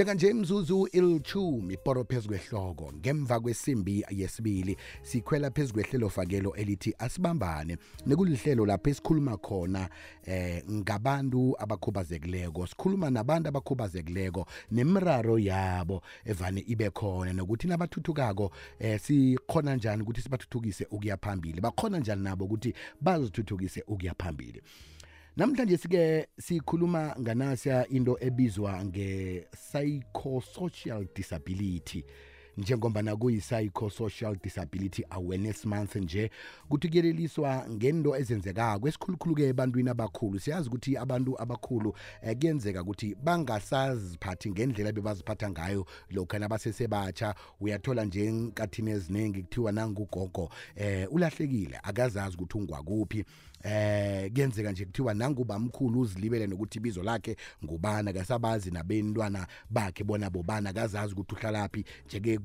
njenganje imzuzu ilithumi poro phezu kwehloko ngemva kwesimbi yesibili sikhwela phezu kwehlelo fakelo elithi asibambane nekulihlelo lapho esikhuluma khona eh ngabantu abakhubazekileko sikhuluma nabantu abakhubazekileko nemiraro yabo evane ibe khona nokuthi nabathuthukako eh sikhona njani ukuthi sibathuthukise ukuya phambili bakhona njani nabo ukuthi bazithuthukise ukuya phambili. Namhlanje sike sikhuluma nganasiya into ebizwa nge-psychosocial disability. Njengombana kuyi-psychosocial disability awareness month nje kuthi kuyeleliswa ngento ezenzekako esikhulukhulu-ke ebantwini abakhulu. Siyazi ukuthi abantu abakhulu eh, kuyenzeka ukuthi bangasaziphathi ngendlela bebaziphatha ngayo lokhu nabasesebatsha uyathola nje enkathini eziningi kuthiwa nangugogo eh ulahlekile akazazi ukuthi ungwakuphi. Eh kuyenzeka nje kuthiwa nanguba mkhulu uzilibele nokuthi ibizo lakhe ngubana kasabazi nabentwana bakhe bona bobana kazazi ukuthi uhlalaphi. Njeke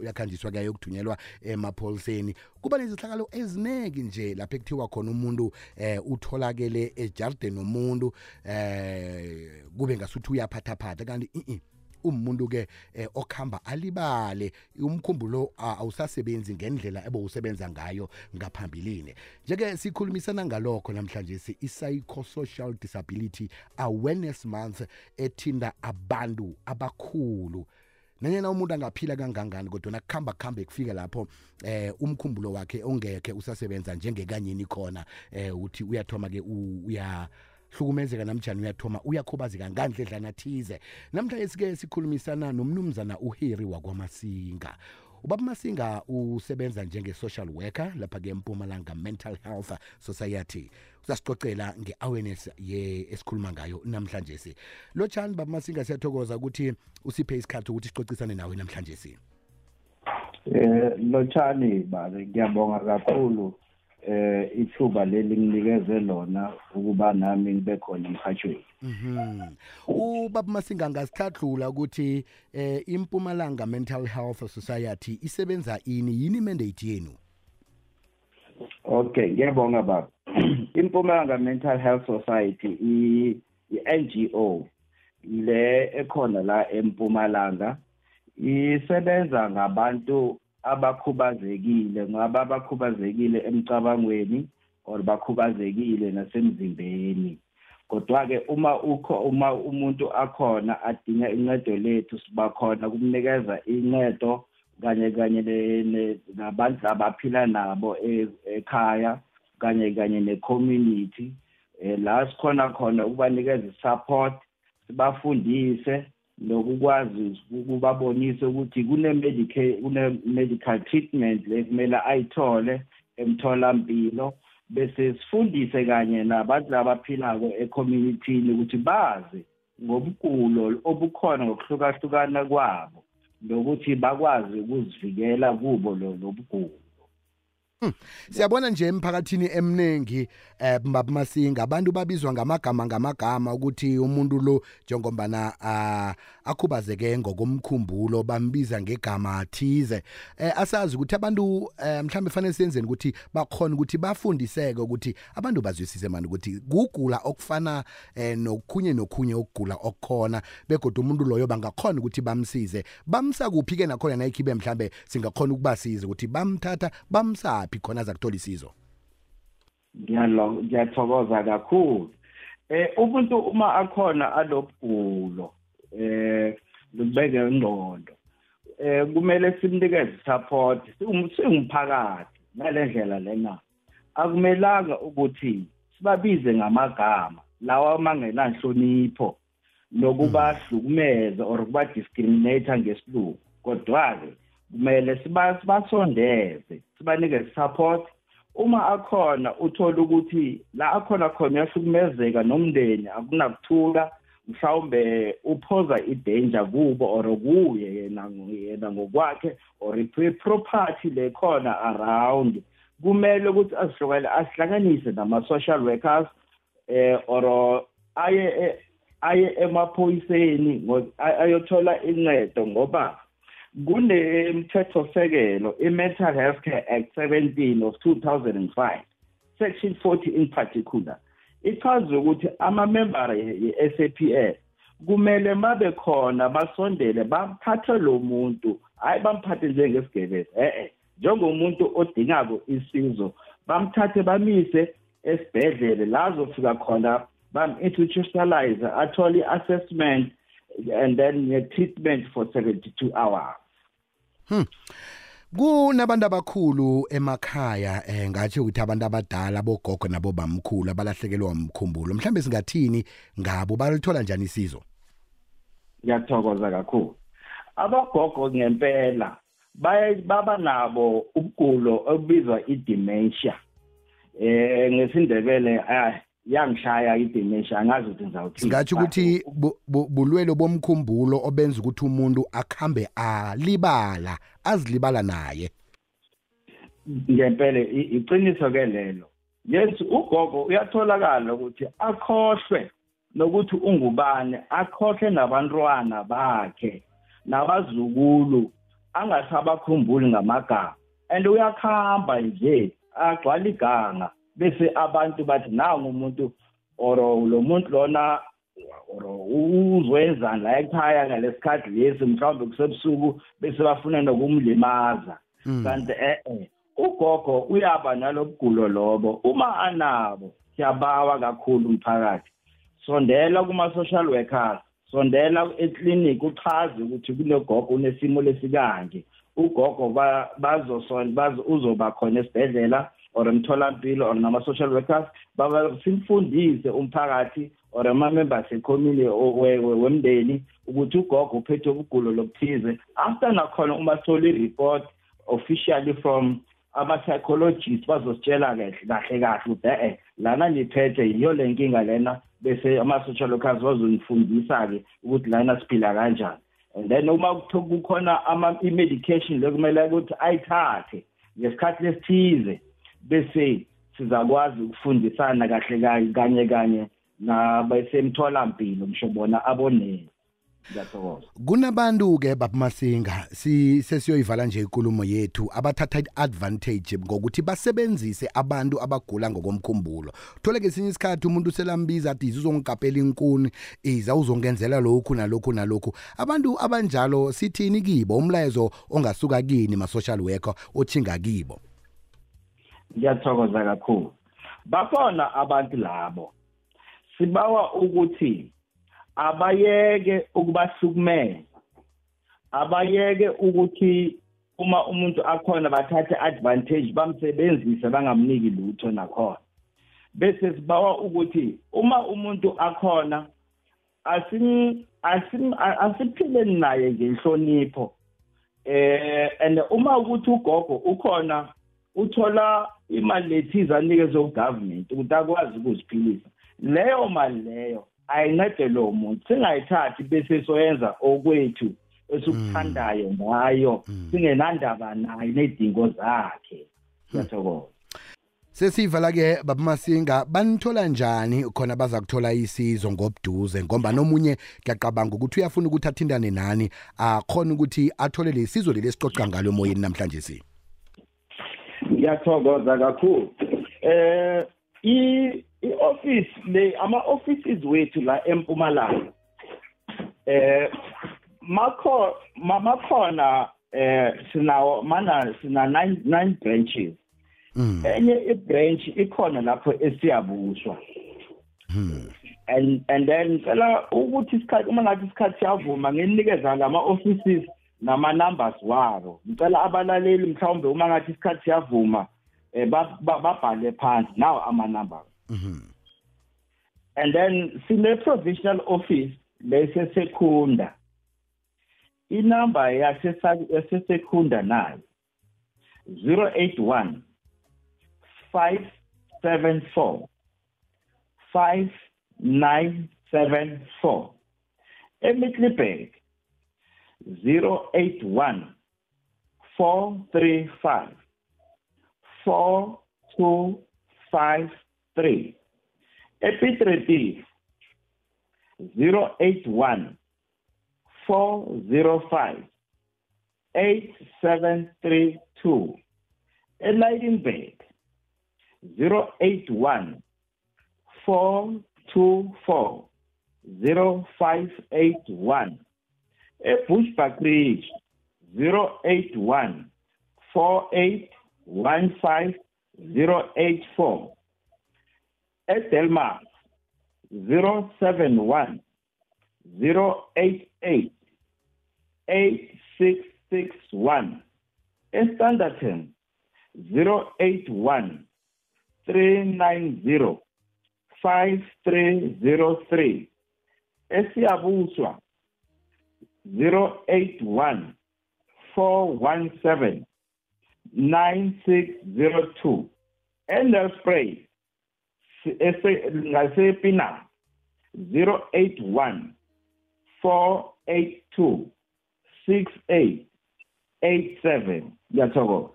uyakhanjiswa kuyayo yokuthunyelwa emapholiseni. Kuba nezihlakalo eziningi nje lapho ekuthiwa khona umuntu eh utholakele ejardeni nomuntu eh kube ngasuthi uyaphathaphatha kanti i umuntu ke eh, okhamba alibale umkhumbulo awusasebenzi ngendlela ebowusebenza ngayo ngaphambilini. Njeke sikhulumisana ngalokho namhlanje si i-psychosocial disability awareness month ethinda abantu abakhulu. Nanyena umuntu angaphila kangangani kodwa nakuhamba kuhambe kufika lapho eh umkhumbulo wakhe ongekhe usasebenza njengekanyeni khona eh uthi uyathoma ke uya hlukumezeka namjani uyathoma? Uyakhubazeka ngandledlana thize? Namhlanje sike sikhulumisana nomnumzana uHarry wakwamasinga. Ubaba masinga usebenza njenge-social worker lapha-ke empumalanga mental health society. Usasicocela nge-awareness ye esikhuluma ngayo namhlanje si. Lotshani baba masinga siyathokoza ukuthi usiphe isikhathi ukuthi sicocisane nawe namhlanje si. Eh lotshani babe ngiyabonga kakhulu. Eh ithuba leli nginikeze lona ukuba nami ngibe khona emhathweni Mhm. Ubaba Masinga ngasithathula ukuthi eh impumalanga mental health society isebenza ini yini mandate yenu? Okay, ngiyabonga baba. Impumalanga mental health society i NGO le ekhona la empumalanga isebenza ngabantu abakhubazekile ngaba abakhubazekile emcabangweni or bakhubazekile nasemzimbeni. Kodwa ke uma ukho uma umuntu akhona adinga incedo lethu sibakhona kumnikeza incedo kanye kanye nabantu abaphila nabo ekhaya kanye kanye ne-community la sikhona khona ukubanikeza support sibafundise nokukwazi ukubabonisa ukuthi kune-medical kune-medical treatment lekumele ayithole emtholampilo bese sifundise kanye nabantu labaphilako ecommunity-ni ukuthi bazi ngobugulo obukhona ngokuhlukahlukana kwabo nokuthi bakwazi ukuzivikela kubo lo bugulo Hmm. Siyabona nje emphakathini emningi eh masinga abantu babizwa ngamagama ngamagama ukuthi umuntu lo njengombana akhubazeke ngokomkhumbulo bambiza ngegama thize. Eh asazi ukuthi abantu eh, mhlambe fanele senzeni ukuthi bakhona ukuthi bafundiseke ukuthi abantu bazwisise manje ukuthi kugula okufana eh, nokhunye nokhunye ukugula okukhona begodwa umuntu loyo bangakhona ukuthi bamsize. Bamsa kuphi ke nakhona nayikhibe mhlambe singakhona ukubasiza ukuthi bamthatha bamsa kuphi khona za kuthola isizo ngiyathokoza kakhulu. Eh umuntu uma akhona alobugulo eh lubeke ingqondo eh kumele simnikeze support singumphakathi ngalendlela lena. Akumelanga ukuthi sibabize ngamagama lawa mangenanhlonipho nokubahlukumeza or kuba discriminate ngesilungu. Kodwa ke kumele sibasondeze. Sibanike support. Uma akhona uthola ukuthi la akhona khona uyahlukumezeka nomndeni akunakuthula mhlawumbe uphoza idanger kubo or kuye yena yena ngokwakhe or i-property lekhona around. Kumele ukuthi asihlokele asihlanganise nama-social workers eh or aye aye emaphoyiseni ayothola incedo ngoba kunemthetho-sekelo i-mental health care act 17 of 2005 section 40 in particular ichaza ukuthi amamembara ye-SAPS kumele mabe khona basondele baphathe lo muntu hayi bamphathe njengesigebengu eh njengomuntu odingako isizo bamthathe bamise esibhedlele la azofika khona bam-institutionalize athole i-assessment and then ne-treatment for 72 hours. Hmm. kunabantu abakhulu emakhaya eh ngathi ukuthi abantu abadala bogogo nabo bamkhulu abalahlekelwa umkhumbulo. Mhlambe singathini ngabo? Balithola njani isizo? Ngiyathokoza kakhulu. Abagogo ngempela baba nabo ubugulo obizwa i-dementia eh ngesindebele ah yangishaya i-dementia angazi ukuthi ngizawuthini. Singathi ukuthi bulwelo bomkhumbulo obenza ukuthi umuntu akhambe alibala azilibala naye. Ngempela iqiniso ke lelo. Yes ugogo uyatholakala ukuthi akhohlwe nokuthi ungubani akhohlwe nabantwana bakhe nabazukulu angasabakhumbuli ngamagama. And uyakhamba nje agcwala iganga. Bese abantu bathi nangu umuntu or lo muntu lona or uzwenzani la ekhaya ngalesikhathi lesi mhlawumbe kusebusuku bese bafuna nokumlimaza. Hmm. kanti eh ugogo uyaba nalobugulo lobo uma anabo siyabawa kakhulu umphakathi. Sondela kuma social workers sondela eclinic uchaze ukuthi kunegogo unesimo lesikanje ugogo bazosona bazo uzoba khona esibhedlela or emtholampilo or nama-social workers simfundise umphakathi or ama-members ecommuni wemndeni ukuthi ugogo uphethe ubugulo lobuthize. After nakhona uma sithole i-report officially from ama-psychologist bazositshela kahle kahle kahle ukuthi e-e lana niphethe yiyo le nkinga lena bese ama-social workers bazonifundisa-ke ukuthi lana siphila kanjani. And then uma kukhona i-medication lekumele ukuthi ayithathe ngesikhathi lesithize bese sizakwazi ukufundisana kahle kanye kanye nabasemtholampilo ngisho bona abonele. Ngiyathokoza. Kunabantu ke babumasinga si sesiyoyivala nje inkulumo yethu abathatha advantage ngokuthi basebenzise abantu abagula ngokomkhumbulo. Thole ke sinye isikhathi umuntu selambiza athi izongigapela inkuni iza uzongenzela lokhu nalokhu nalokhu. Abantu abanjalo sithini kibo umlayezo ongasuka kini ma social worker othinga kibo. Ngiyathokoza kakhulu. Bakhona abantu labo sibawa ukuthi abayeke ukubahlukumeza. Abayeke ukuthi uma umuntu akhona bathathe advantage bamsebenzise bangamniki lutho nakhona. Bese sibawa ukuthi uma umuntu akhona asim asim asiphileni naye ngenhlonipho eh and uma ukuthi ugogo ukhona uthola imali lethiza anikezwe ugovernment ukuthi akwazi ukuziphilisa. Leyo mali leyo ayincede lo muntu. Singayithathi bese soyenza okwethu esikuthandayo mm. ngayo mm. singenandaba naye nedingo zakhe. Siyathokoza. Sesivala ke babumasinga banithola njani khona baza kuthola isizo ngobuduze? Ngomba nomunye ngiyaqabanga ukuthi uyafuna ukuthi athindane nani akhona ukuthi athole lesizo leli siqoqa ngalo emoyeni namhlanje si? Ngiyathokoza kakhulu eh i-office le ama-offices wethu la empumalanga eh makho makhona eh sinawo mana sina 9 9 branches mm. enye ibranch ikhona lapho esiyabuswa mm. and and then phela ukuthi isikhathi uma ngathi isikhathi siyavuma nginikeza lama offices nama numbers wabo. Ngicela abalaleli mhlawumbe uma ngathi isikhathi siyavuma eh babhale phansi nawo ama numbers mhm. And then sine provisional office lese sekunda inamba yasesekunda nayo 081 574 5974 eMiddelburg 081 435 4253 ePiet Retief 081 405 8732 eLeidenburg 081 424 0581 ebushbuckridge 081 4815 084 edelmas 071 088 8661 estanderton 081 390 5303 esiyabuswa 081 417 9602 eNelspray ngasepina 081 482 6887 ngiyathokoza.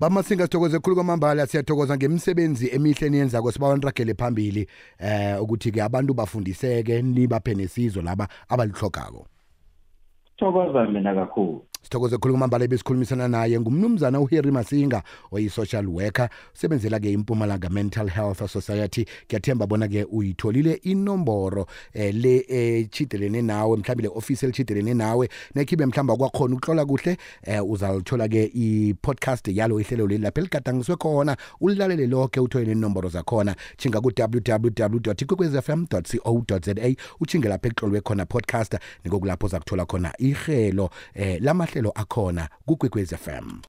Bamasinga sithokoze khulu kwamambala. Siyathokoza ngemisebenzi emihle eniyenzako sibawa niragele phambili eh ukuthi-ke abantu bafundiseke nibaphe nesizo laba abalihlogako thokoza mina kakhulu sithokoze khulu kwamambala ebesikhulumisana naye ngumnumzana uharry masinga oyi-social worker usebenzela-ke impumalanga mental health society. Kuyathemba bona-ke uyitholile inomboro eh, le echidelene nawe mhlawumbe le ofisi elichidelene nawe. Nekhibe mhlawumbe kwakhona ukuhlola kuhle eh, uzalithola-ke i-podcast yalo ihlelo leli lapho eligadangiswe khona. Ulilalele lonke uthole nenomboro zakhona. Chinga ku-www ikwekwezfm co za uchinge lapho ekuhlolwe khona podcast nikokulapho zakuthola khona ihelo eh, lamahlelo akhona kugwegwez FM